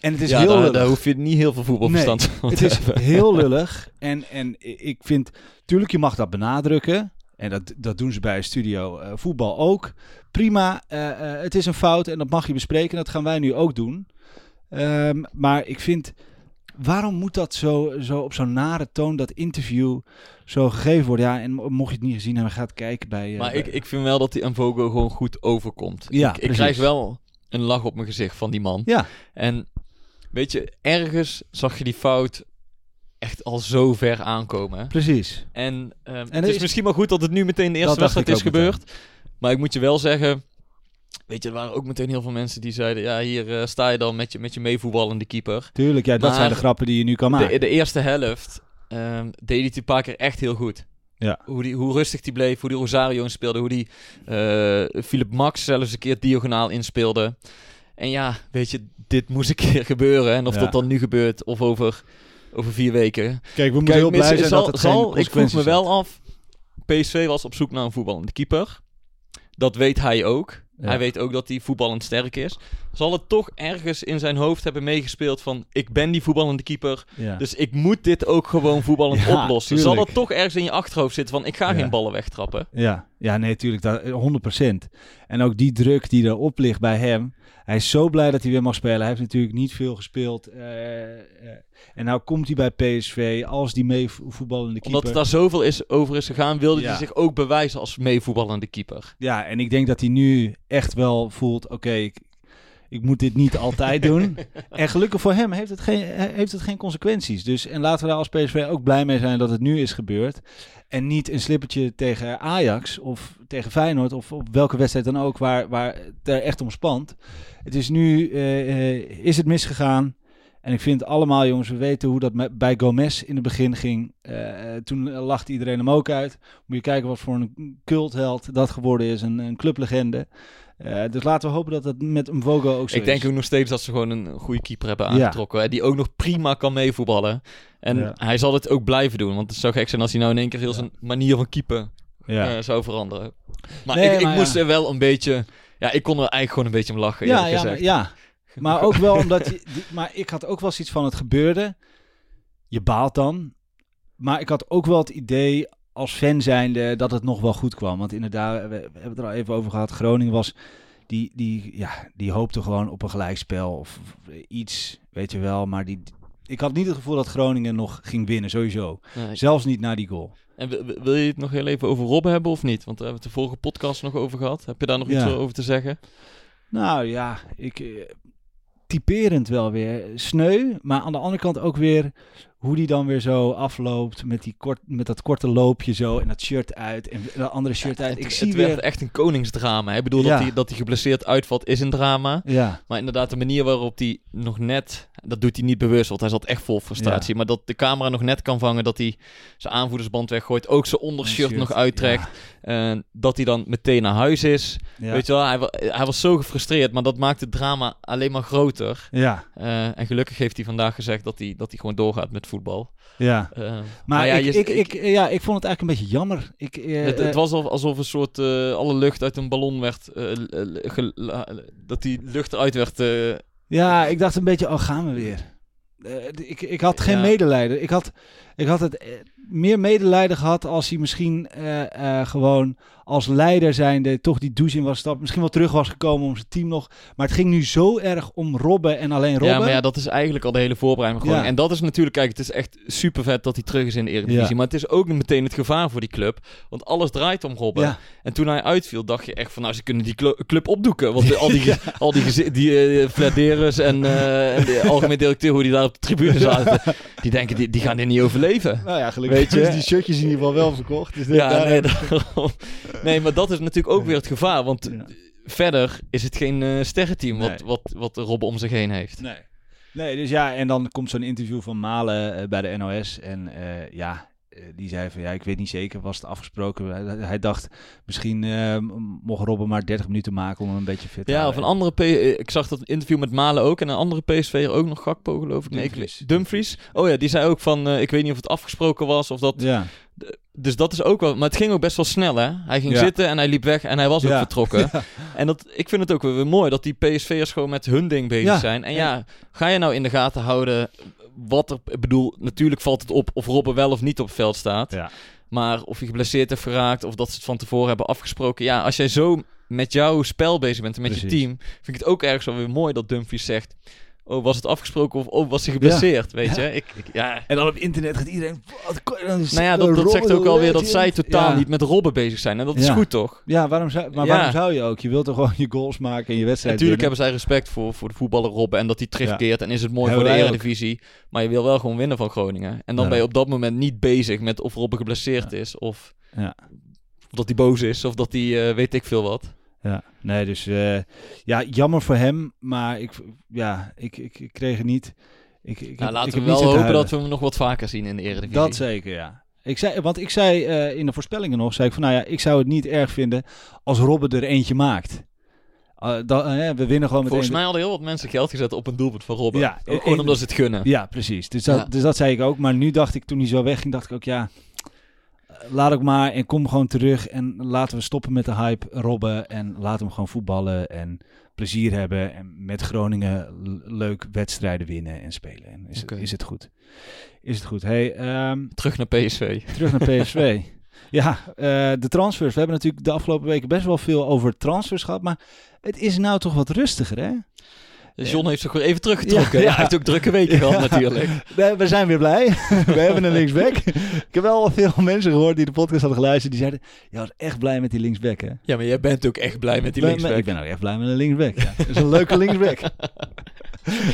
En het is ja, heel daar, lullig. daar hoef je niet heel veel voetbalverstand Nee, van Het is heel lullig. En, en ik vind, tuurlijk, je mag dat benadrukken. En dat, dat doen ze bij Studio eh, Voetbal ook. Prima, eh, eh, het is een fout en dat mag je bespreken. Dat gaan wij nu ook doen. Ehm, maar ik vind, waarom moet dat zo, zo op zo'n nare toon, dat interview, zo gegeven worden? Ja, en mocht je het niet gezien hebben, ga het kijken bij... Maar bij- ik, ik vind wel dat die Mvogo gewoon goed overkomt. Ja, ik, ik krijg wel een lach op mijn gezicht van die man. Ja, En weet je, ergens zag je die fout echt al zo ver aankomen. precies. En, ehm, het is, is- misschien maar goed dat het nu meteen de eerste wedstrijd is meteen. gebeurd. Maar ik moet je wel zeggen... Weet je, er waren ook meteen heel veel mensen die zeiden... Ja, hier eh, sta je dan met je, met je meevoetballende keeper. Tuurlijk, ja, dat Maar zijn de grappen die je nu kan maken. De, de eerste helft ehm, deed hij het een paar keer echt heel goed. Ja. Hoe, die, hoe rustig die bleef, hoe die Rosario inspeelde, hoe die eh Philip Max zelfs een keer diagonaal inspeelde. En ja, weet je, dit moest een keer gebeuren. En of Ja. dat dan nu gebeurt of over, over vier weken. Kijk, we moeten Kijk, heel blij zijn zal, dat het zal- ik vroeg me wel af. PSV was op zoek naar een voetballende keeper. Dat weet hij ook. Ja. Hij weet ook dat hij voetballend sterk is. Zal het toch ergens in zijn hoofd hebben meegespeeld van... ik ben die voetballende keeper, Ja. dus ik moet dit ook gewoon voetballend Ja, oplossen. tuurlijk. Zal dat toch ergens in je achterhoofd zitten van... ik ga Ja. geen ballen wegtrappen. Ja, ja nee, natuurlijk, dat- 100%. En ook die druk die erop ligt bij hem. Hij is zo blij dat hij weer mag spelen. Hij heeft natuurlijk niet veel gespeeld. eh, eh, en nou komt hij bij PSV als die mee vo- voetballende keeper. Omdat het daar zoveel is, over is gegaan... wilde Ja. hij zich ook bewijzen als meevoetballende keeper. Ja, en ik denk dat hij nu echt wel voelt, oké, ik, ik moet dit niet altijd doen. En gelukkig voor hem heeft het, geen, heeft het geen consequenties. Dus, en laten we daar als PSV ook blij mee zijn dat het nu is gebeurd. En niet een slippertje tegen Ajax of tegen Feyenoord of op welke wedstrijd dan ook waar, waar het er echt om spant. Het is nu, eh, eh, is het misgegaan. En ik vind allemaal, jongens, we weten hoe dat bij Gomez in het begin ging. Eh, toen lachte iedereen hem ook uit. Moet je kijken wat voor een cultheld dat geworden is, een, een clublegende. Eh, dus laten we hopen dat het met een Vogo ook zo Ik denk is. ook nog steeds dat ze gewoon een goede keeper hebben Ja. aangetrokken. hè, Die ook nog prima kan meevoetballen. En Ja. hij zal het ook blijven doen. Want het zou gek zijn als hij nou in één keer heel Ja. zijn manier van keeper Ja. eh, zou veranderen. Maar Nee, ik, moest ja. er wel een beetje... Ja, ik kon er eigenlijk gewoon een beetje om lachen, Ja, ja, maar, ja, maar ook wel omdat... Je, maar ik had ook wel zoiets van het gebeurde. Je baalt dan. Maar ik had ook wel het idee als fan zijnde dat het nog wel goed kwam. Want inderdaad, we, we hebben het er al even over gehad. Groningen was... Die, die, ja, die hoopte gewoon op een gelijkspel of, of iets, weet je wel. Maar die, ik had niet het gevoel dat Groningen nog ging winnen, sowieso. Nee. Zelfs niet na die goal. En wil- wil je het nog heel even over Rob hebben of niet? Want daar hebben we het de vorige podcast nog over gehad. Heb je daar nog Ja. iets over te zeggen? Nou ja, ik, eh, typerend wel weer. Sneu, maar aan de andere kant ook weer hoe die dan weer zo afloopt met, die kort, met dat korte loopje zo en dat shirt uit en dat andere shirt uit. Het, Ik het zie werd weer... echt een koningsdrama. hè. Ik bedoel, Ja. dat hij dat hij geblesseerd uitvalt is een drama. Ja, Maar inderdaad, de manier waarop hij nog net dat doet hij niet bewust, want hij zat echt vol frustratie. Maar dat de camera nog net kan vangen dat hij zijn aanvoerdersband weggooit, ook zijn ondershirt Shirt, nog uittrekt. En dat hij dan meteen naar huis is. Ja. Weet je wel, hij, hij was zo gefrustreerd, maar dat maakt het drama alleen maar groter. Ja, Eh, en gelukkig heeft hij vandaag gezegd dat hij, dat hij gewoon doorgaat met voetbal. ja. Eh, Maar, ja, ik, je- ik, ik, ja, ik vond het eigenlijk een beetje jammer. Ik, eh, het, het eh, was al- alsof een soort eh, alle lucht uit een ballon werd. eh, dat die lucht eruit werd. Ja, ik dacht een beetje, oh, gaan we weer. Eh, ik, ik had geen Ja. medelijden. Ik had, ik had het eh, meer medelijden gehad als hij misschien eh, eh, gewoon als leider zijnde toch die douche in was gestapt. Misschien wel terug was gekomen om zijn team nog. Maar het ging nu zo erg om Robben en alleen Robben. Ja, maar ja, dat is eigenlijk al de hele voorbereiding. Ja. En dat is natuurlijk, kijk, het is echt super vet dat hij terug is in de Eredivisie. Ja. Maar het is ook meteen het gevaar voor die club. Want alles draait om Robben. Ja. En toen hij uitviel, dacht je echt van, nou, ze kunnen die clu- club opdoeken. Want al die, al die, die Vladeres en, en de algemeen directeur, hoe die daar op de tribune zaten, die denken, die, die gaan dit niet overleven. Nou ja, gelukkig Weet je? is die shirtjes in ieder geval wel verkocht. Dus Ja, daar- nee, daarom. nee, maar dat is natuurlijk ook weer het gevaar. Want Ja. verder is het geen eh sterrenteam wat, Nee. wat, wat Robben om zich heen heeft. Nee. Nee, dus ja, en dan komt zo'n interview van Malen eh, bij de NOS. En eh, ja, die zei van ja, ik weet niet zeker, was het afgesproken. Hij, hij dacht, misschien eh, m- mocht Robben maar 30 minuten maken om hem een beetje fit te Ja, of een andere... P eh, ik zag dat interview met Malen ook. En een andere PSV'er ook nog, Gakpo geloof ik. Nee, Dumfries. weet- Dumfries. Oh ja, die zei ook van... eh, ik weet niet of het afgesproken was of dat... Ja, Dus dat is ook wel... Maar het ging ook best wel snel, hè? Hij ging Ja. zitten en hij liep weg en hij was ook Ja. vertrokken. En dat, ik vind het ook wel weer mooi dat die PSV'ers gewoon met hun ding bezig zijn. En ja, ga je nou in de gaten houden wat er... Ik bedoel, natuurlijk valt het op of Robben wel of niet op het veld staat. Ja. Maar of je geblesseerd hebt geraakt of dat ze het van tevoren hebben afgesproken. Ja, als jij zo met jouw spel bezig bent en met je team, vind ik het ook ergens wel weer mooi dat Dumfries zegt... Oh, was het afgesproken of oh, was hij geblesseerd, weet je? Ik, ik, ja. En dan op internet gaat iedereen... Wat, kan je dan Nou ja, dat, dat zegt ook alweer dat zij totaal Ja. niet met Robben bezig zijn. En dat is Ja. goed, toch? Ja, waarom zou, maar Ja. waarom zou je ook? Je wilt toch gewoon je goals maken en je wedstrijd Natuurlijk hebben zij respect voor, voor de voetballer Robben en dat hij terugkeert. En is het mooi voor de ook. Eredivisie. Maar je wil wel gewoon winnen van Groningen. En dan Ja. ben je op dat moment niet bezig met of Robben geblesseerd is. Of, Ja. of dat hij boos is. Of dat hij eh, weet ik veel wat. Ja, nee, dus eh, ja, jammer voor hem, maar ik, ja, ik, ik, ik kreeg het niet. Ik, ik, Nou, laten ik we wel hopen dat we hem nog wat vaker zien in de Eredivisie. Dat zeker, ja. Ik zei, want ik zei eh, in de voorspellingen nog, zei ik van, nou ja, ik zou het niet erg vinden als Robben er eentje maakt. Uh, dan, eh, we winnen gewoon met Volgens mij hadden heel wat mensen geld gezet op een doelpunt van Robben. Ja, ook gewoon omdat ze het gunnen. Ja, precies. Dus dat, Ja. dus dat zei ik ook. Maar nu dacht ik, toen hij zo wegging, dacht ik ook, ja, eh, laat ik maar en kom gewoon terug. En laten we stoppen met de hype, Robben. En laten we hem gewoon voetballen en plezier hebben. En met Groningen leuk wedstrijden winnen en spelen. En is, Oké. is het goed. Is het goed. Hey, ehm, Terug naar PSV. terug naar PSV. ja, eh, de transfers. We hebben natuurlijk de afgelopen weken best wel veel over transfers gehad. Maar het is nou toch wat rustiger, hè? John heeft zich even teruggetrokken. Ja, Ja, ja. hij heeft ook drukke weken gehad natuurlijk. We, we zijn weer blij. we hebben een linksback. Ik heb wel veel mensen gehoord die de podcast hadden geluisterd. Die zeiden, je was echt blij met die linksback, hè? Ja, maar jij bent ook echt blij met die linksback. Ik ben ook echt blij met een linksback. Ja. Dat is een leuke linksback.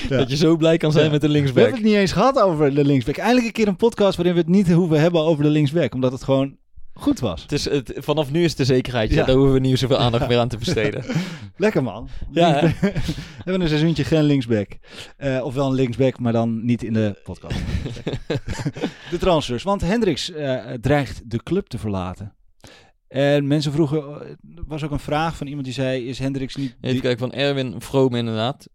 Ja. Dat je zo blij kan zijn Ja. met de We linksback. hebben het niet eens gehad over de linksback. Eindelijk een keer een podcast waarin we het niet hoeven hebben over de linksback. Omdat het gewoon goed was. Is, het, vanaf nu is het de zekerheid. Ja. Daar hoeven we niet zoveel aandacht meer aan te besteden. Lekker man. Ja, we hebben een seizoentje geen linksback. Eh ofwel een linksback, maar dan niet in de podcast. de transfers. Want Hendricks eh, dreigt de club te verlaten. En mensen vroegen, eh, er was ook een vraag van iemand die zei, is Hendricks niet... Even kijken, van Erwin Vroom inderdaad.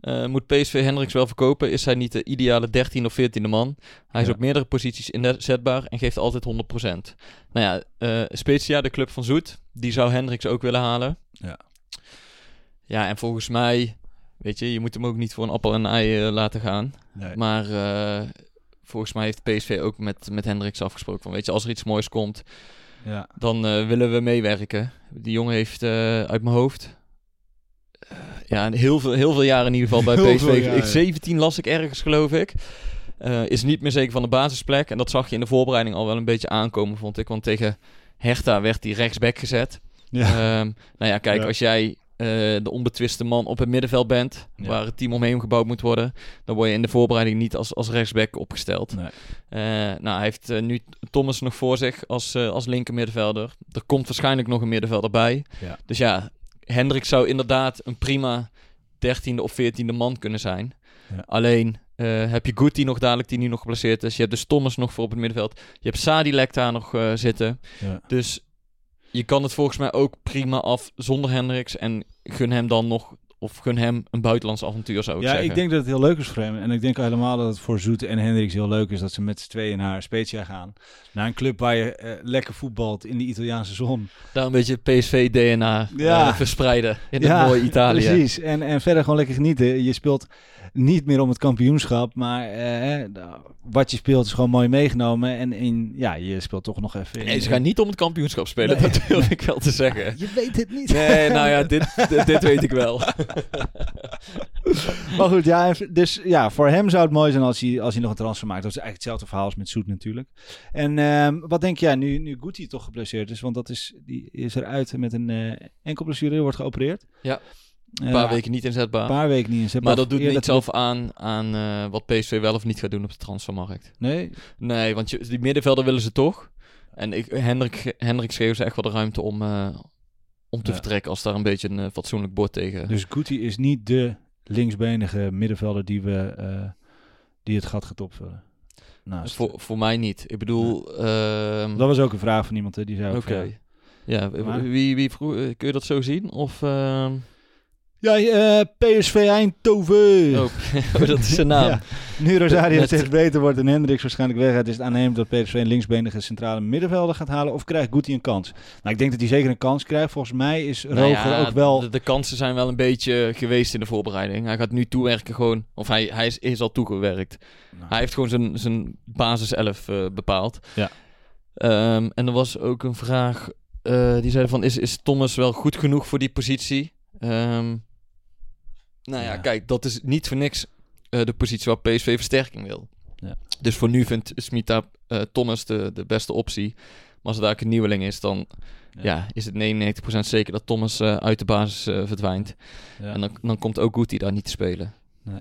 Eh, moet PSV Hendricks wel verkopen? Is hij niet de ideale 13 of 14e man? Hij is op meerdere posities inzetbaar en geeft altijd 100%. Nou ja, eh Spezia, de club van Zoet, die zou Hendricks ook willen halen. Ja. Ja, en volgens mij, weet je, je moet hem ook niet voor een appel en een ei eh, laten gaan. Nee. Maar eh, volgens mij heeft PSV ook met, met Hendricks afgesproken van, weet je, als er iets moois komt, Ja. dan eh, willen we meewerken. Die jongen heeft eh, uit mijn hoofd. eh, ja, heel veel, heel veel jaren in ieder geval bij Heel PSV. jaren. Ik, 17 las ik ergens, geloof ik. Is niet meer zeker van de basisplek. En dat zag je in de voorbereiding al wel een beetje aankomen, vond ik. Want tegen Hertha werd hij rechtsback gezet. Ja. Ehm, nou ja, kijk, Ja. als jij de onbetwiste man op het middenveld bent, Ja. waar het team omheen gebouwd moet worden, dan word je in de voorbereiding niet als, als rechtsback opgesteld. Nee. Eh, nou, hij heeft eh, nu Thomas nog voor zich als, eh, als linker middenvelder. Er komt waarschijnlijk nog een middenvelder bij. Ja. Dus ja, Hendrik zou inderdaad een prima 13e of 14e man kunnen zijn. Ja. Alleen, eh, heb je Guti nog dadelijk, die nu nog geblesseerd is. Je hebt dus Thomas nog voor op het middenveld. Je hebt Sadilek daar nog eh, zitten. Ja. Dus je kan het volgens mij ook prima af zonder Hendricks. En gun hem dan nog, of gun hem een buitenlands avontuur, zou ik Ja, zeggen. ik denk dat het heel leuk is voor hem. En ik denk helemaal dat het voor Zoet en Hendricks heel leuk is dat ze met z'n tweeën naar Spezia gaan. Naar een club waar je eh, lekker voetbalt in de Italiaanse zon. Daar een beetje PSV-DNA Ja. eh, verspreiden in het mooie Italië. Precies. En, en verder gewoon lekker genieten. Je speelt niet meer om het kampioenschap, maar eh, wat je speelt is gewoon mooi meegenomen. En in, ja, je speelt toch nog even in. Nee, ze gaan niet om het kampioenschap spelen, Nee. dat durf ik wel te zeggen. Je weet het niet. Nee, nou ja, dit, dit, dit weet ik wel. Maar goed, ja, dus ja, voor hem zou het mooi zijn als hij, als hij nog een transfer maakt. Dat is eigenlijk hetzelfde verhaal als met Soet natuurlijk. En ehm, wat denk jij nu, nu Guti toch geblesseerd is? Want dat is, die is eruit met een eh enkel blessure, wordt geopereerd. Ja. Eh, Een paar weken niet inzetbaar. Een paar weken niet in. Ze hebben maar dat doet niet zelf aan, aan eh, wat PSV wel of niet gaat doen op de transfermarkt. Nee, Nee, want je, die middenvelder willen ze toch. En ik, Hendrik, Hendrik schreef ze echt wel de ruimte om, eh, om te Ja. vertrekken als daar een beetje een eh, fatsoenlijk bord tegen. dus Guti is niet de linksbenige middenvelder die, we, eh, die het gat gaat opvullen. Naast. voor, voor mij niet. Ik bedoel, ehm, Dat was ook een vraag van iemand hè, die zei oké. ja. Maar- wie, wie vroeg, eh, kun je dat zo zien? Of, ehm, Ja, eh, PSV Eindhoven. oh, oh, dat is zijn naam. Ja. Nu Rosario Met- steeds beter wordt en Hendricks waarschijnlijk weggaat, is het dat PSV een linksbenige centrale middenvelder gaat halen. Of krijgt Guti een kans? Nou, ik denk dat hij zeker een kans krijgt. Volgens mij is Nou Roger ja, ook wel... De, de kansen zijn wel een beetje geweest in de voorbereiding. Hij gaat nu toewerken gewoon. Of hij, hij is, is al toegewerkt. Nou, Hij heeft gewoon zijn, zijn basis 11 eh, bepaald. Ja. Ehm, en er was ook een vraag. eh, die zei van, is, is Thomas wel goed genoeg voor die positie? Ehm, nou ja, Ja. kijk, dat is niet voor niks eh, de positie waar PSV versterking wil. Ja. Dus voor nu vindt Smita eh, Thomas de, de beste optie. Maar als er daar een nieuweling is, dan Ja. ja. is het 99% zeker dat Thomas eh, uit de basis verdwijnt. ja. En dan, dan komt ook Guti daar niet te spelen. Nee.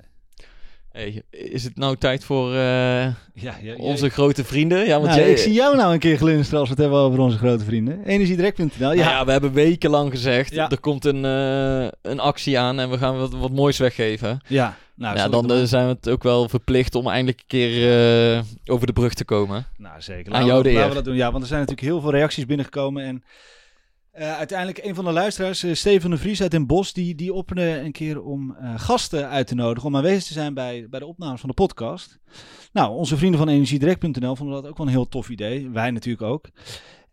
Hey, is het nou tijd voor eh, ja, ja, ja. onze grote vrienden? Ja, want Nou, jij, ik zie jou nou een keer glinsteren als we het hebben over onze grote vrienden. Energiedirect.nl. Nou Ja, ja. we hebben wekenlang gezegd, Ja. er komt een, eh, een actie aan en we gaan wat, wat moois weggeven. ja. Nou, ja, dan eh, zijn we het ook wel verplicht om eindelijk een keer over de brug te komen. Nou, zeker. Aan Laten jou we, de laten eer. we dat doen. Ja, want er zijn natuurlijk heel veel reacties binnengekomen. En eh, uiteindelijk een van de luisteraars, eh, Steven de Vries uit Den Bosch, die, die een keer om eh, gasten uit te nodigen. Om aanwezig te zijn bij, bij de opnames van de podcast. Nou, onze vrienden van energiedirect.nl vonden dat ook wel een heel tof idee. Wij natuurlijk ook.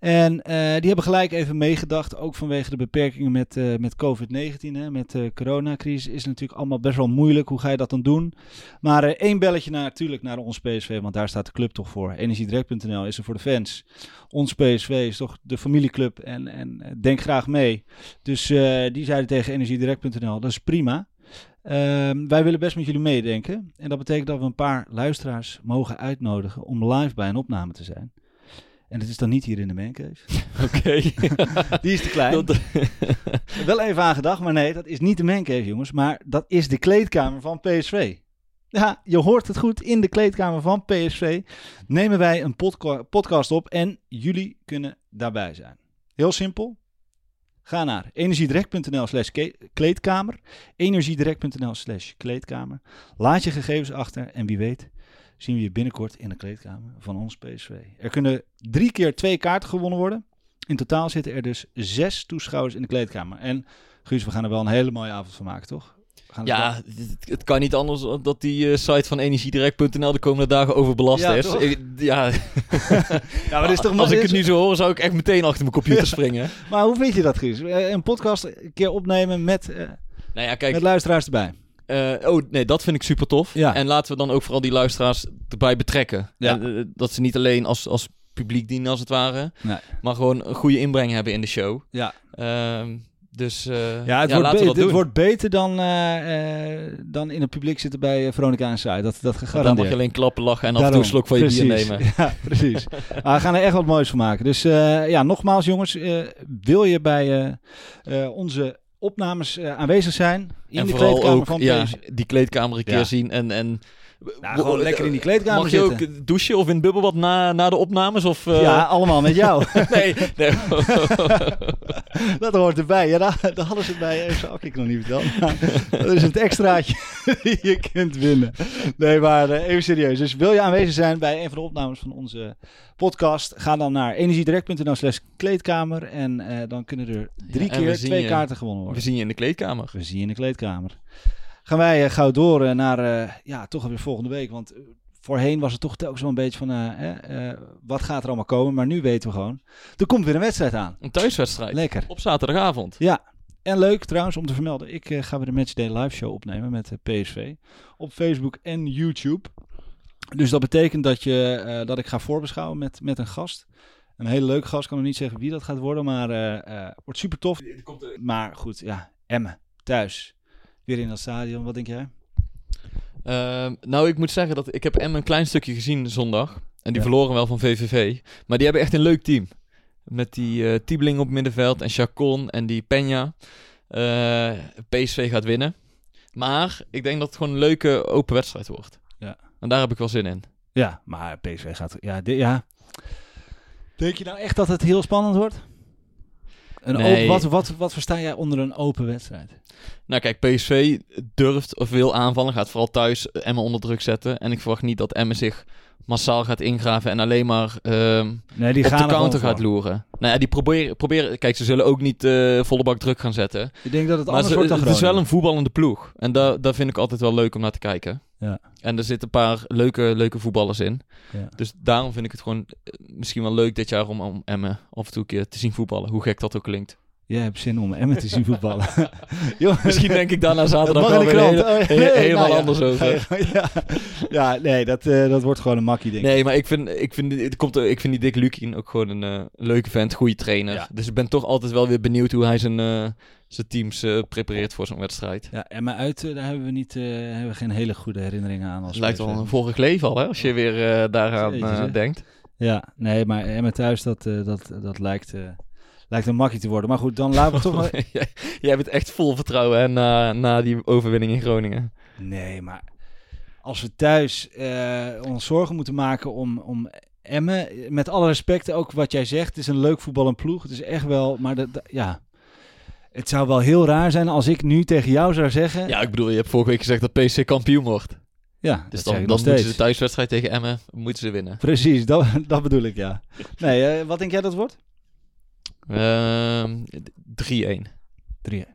En eh, die hebben gelijk even meegedacht, ook vanwege de beperkingen met, eh, met COVID-19, hè, met de coronacrisis, is natuurlijk allemaal best wel moeilijk. Hoe ga je dat dan doen? Maar eh, één belletje naar, natuurlijk naar ons PSV, want daar staat de club toch voor. Energiedirect.nl is er voor de fans. Ons PSV is toch de familieclub en, en eh, denk graag mee. Dus eh, die zeiden tegen energiedirect.nl, dat is prima. Ehm, wij willen best met jullie meedenken. En dat betekent dat we een paar luisteraars mogen uitnodigen om live bij een opname te zijn. En het is dan niet hier in de mancave. Oké. Die is te klein. Dat- Wel even aan gedacht, maar nee, dat is niet de mancave, jongens. Maar dat is de kleedkamer van PSV. Ja, je hoort het goed. In de kleedkamer van PSV nemen wij een podca- podcast op en jullie kunnen daarbij zijn. Heel simpel. Ga naar energiedirect.nl slash kleedkamer. Energiedirect.nl slash kleedkamer. Laat je gegevens achter en wie weet zien we je binnenkort in de kleedkamer van ons PSV. Er kunnen drie keer twee kaarten gewonnen worden. In totaal zitten er dus zes toeschouwers in de kleedkamer. En Guus, we gaan er wel een hele mooie avond van maken, toch? Ja, het, het kan niet anders dat die eh, site van energiedirect.nl de komende dagen overbelast Ja, is. Ik- ja, ja, maar, is toch als ik het nu zo hoor, zou ik echt meteen achter mijn computer springen. maar hoe vind je dat, Guus? Eh, Een podcast een keer opnemen met, eh, Nou ja, kijk, met luisteraars erbij. Eh, oh, nee, dat vind ik super tof. Ja. En laten we dan ook vooral die luisteraars erbij betrekken. Ja. En, eh, dat ze niet alleen als, als publiek dienen, als het ware, Nee. maar gewoon een goede inbreng hebben in de show. Ja. Ehm, dus eh, Ja, het, wordt, be- het doen. wordt beter dan, eh, eh, dan in het publiek zitten bij eh, Veronica en Saai. Dat, dat gegarandeerd. mag je alleen klappen, lachen en af en toe slok van je bier precies. nemen. Ja, precies. Maar we gaan er echt wat moois van maken. Dus eh, ja, nogmaals jongens, eh, wil je bij eh, eh, onze opnames eh, aanwezig zijn in en de vooral kleedkamer ook van ja, die kleedkamer een keer Ja. zien en, en Nou, gewoon lekker in die kleedkamer Mag je zitten. ook douchen of in het bubbelbad na, na de opnames? Of, eh, Ja, allemaal met jou. nee, nee. dat hoort erbij. Ja, daar, daar hadden ze het bij even had ik nog niet verteld. Dat is het extraatje die je kunt winnen. Nee, maar eh, even serieus. Dus wil je aanwezig zijn bij een van de opnames van onze podcast? Ga dan naar energiedirect.nl slash kleedkamer. En eh, dan kunnen er drie Ja, we keer twee je. kaarten gewonnen We worden. zien je in de kleedkamer. We zien je in de kleedkamer. Gaan wij eh, gauw door eh, naar, eh, ja, toch alweer volgende week. Want voorheen was het toch telkens wel een beetje van, eh, wat gaat er allemaal komen? Maar nu weten we gewoon, er komt weer een wedstrijd aan. Een thuiswedstrijd. Lekker. Op zaterdagavond. Ja, en leuk trouwens om te vermelden. Ik ga weer de Matchday live show opnemen met PSV. Op Facebook en YouTube. Dus dat betekent dat, je, dat ik ga voorbeschouwen met, met een gast. Een hele leuke gast. Ik kan nog niet zeggen wie dat gaat worden. Maar wordt super tof. Maar goed, ja. Emmen. Thuis. Weer in dat stadion. Wat denk jij? Ehm, nou, ik moet zeggen dat ik heb Emmen een klein stukje gezien zondag. En die Ja. verloren wel van VVV. Maar die hebben echt een leuk team. Met die Tiebeling op middenveld en Chacon en die Peña. Eh, PSV gaat winnen. Maar ik denk dat het gewoon een leuke open wedstrijd wordt. Ja. En daar heb ik wel zin in. Ja, maar PSV gaat... Ja, di- ja. Denk je nou echt dat het heel spannend wordt? Een Nee. open, wat, wat, wat versta jij onder een open wedstrijd? Nou kijk, PSV durft of wil aanvallen. Gaat vooral thuis Emmen onder druk zetten. En ik verwacht niet dat Emmen zich massaal gaat ingraven en alleen maar ehm, Nee, die op gaan de er counter gaat loeren. Nou ja, die proberen, proberen... Kijk, ze zullen ook niet eh, volle bak druk gaan zetten. Ik denk dat het Maar anders ze- wordt dan het is wel een voetballende ploeg. En daar daar vind ik altijd wel leuk om naar te kijken. Ja. En er zitten een paar leuke, leuke voetballers in. Ja. Dus daarom vind ik het gewoon eh, misschien wel leuk dit jaar om, om Emmen af en toe een keer te zien voetballen. Hoe gek dat ook klinkt. Jij hebt zin om Emmen te zien voetballen. Jongens, Misschien denk ik daarna zaterdag wel weer hele- Oh, he- helemaal nou ja. anders over. ja, ja, nee, dat, eh, dat wordt gewoon een makkie, denk ik. Nee, maar ik vind, ik vind, het komt, ik vind die Dick Lukien ook gewoon een eh, leuke vent, goede trainer. Ja. Dus ik ben toch altijd wel weer benieuwd hoe hij zijn, eh, zijn teams prepareert voor zo'n wedstrijd. Ja, Emmen uit, eh, daar hebben we, niet, hebben we geen hele goede herinneringen aan. Als Het lijkt wel een vorig leven al, hè, als je weer daaraan Jezus, denkt. Ja, nee, maar Emmen thuis, dat, dat, dat lijkt, lijkt een makkie te worden. Maar goed, dan laten we toch nog... jij, bent echt vol vertrouwen hè, na, na die overwinning in Groningen. Nee, maar als we thuis eh, ons zorgen moeten maken om, om Emmen, met alle respect ook wat jij zegt, het is een leuk voetbal en ploeg. Het is echt wel, maar dat, dat- ja, het zou wel heel raar zijn als ik nu tegen jou zou zeggen, Ja, ik bedoel, je hebt vorige week gezegd dat PC kampioen wordt. ja Dus dan, dan moeten ze de thuiswedstrijd tegen Emmen moeten ze winnen. Precies, dat, dat bedoel ik, ja. Nee, eh, wat denk jij dat wordt? Ehm 3-1. 3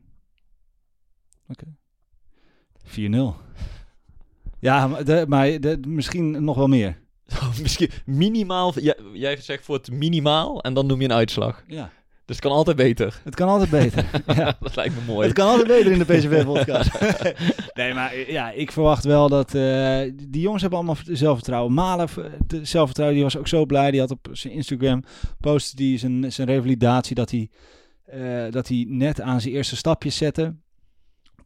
Oké. 4-0. Ja, maar, de, maar de, misschien nog wel meer. Misschien minimaal. Jij, jij zegt voor het minimaal en dan noem je een uitslag. Ja, Dus het kan altijd beter. het kan altijd beter. ja. dat lijkt me mooi. Het kan altijd beter in de PCV-podcast. nee, maar ja, ik verwacht wel dat... eh, die jongens hebben allemaal zelfvertrouwen. Malen, de zelfvertrouwen, die was ook zo blij. Die had op zijn Instagram postte die zijn, zijn revalidatie... Dat hij, eh, dat hij net aan zijn eerste stapjes zette...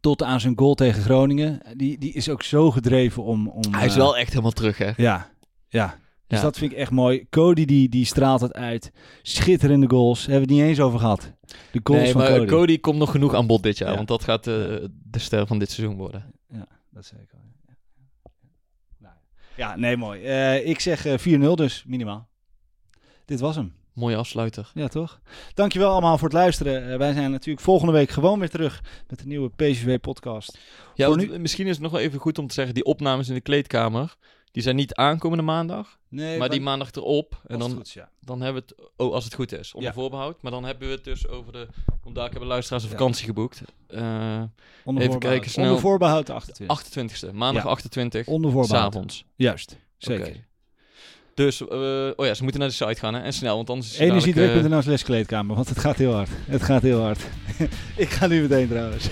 Tot aan zijn goal tegen Groningen. Die, die is ook zo gedreven om... om Hij is eh, wel echt helemaal terug, hè? Ja, ja. Dus Ja. dat vind ik echt mooi. Cody die, die straalt het uit. Schitterende goals. Daar hebben we het niet eens over gehad. De goals Nee, van maar Cody. Cody. komt nog genoeg aan bod dit jaar. Ja. Want dat gaat eh, de ster van dit seizoen worden. Ja, dat al. Ja, Nou, ja nee, mooi. Eh, ik zeg eh, 4-0 dus, minimaal. Dit was hem. Mooie afsluiter. Ja, toch? Dankjewel allemaal voor het luisteren. Eh, wij zijn natuurlijk volgende week gewoon weer terug met de nieuwe PSV-podcast. Ja, misschien is het nog wel even goed om te zeggen... die opnames in de kleedkamer... die zijn niet aankomende maandag... Nee, maar die maandag erop. En dan, ja. dan hebben we het... Oh, als het goed is. Onder Ja. voorbehoud. Maar dan hebben we het dus over de... Want daar hebben luisteraars een vakantie geboekt. Eh Onder even kijken snel. Onder voorbehoud de 28. 28e. Maandag Ja. 28. Onder voorbehoud. S'avonds. Juist, zeker. Dus, eh, oh ja, ze moeten naar de site gaan hè? en snel, want anders is het dadelijk, eh, Energiedruk.nl slash kleedkamer, want het gaat heel hard. Het gaat heel hard. ik ga nu meteen trouwens.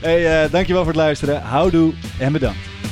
Hey, eh, dankjewel voor het luisteren. Houdoe en bedankt.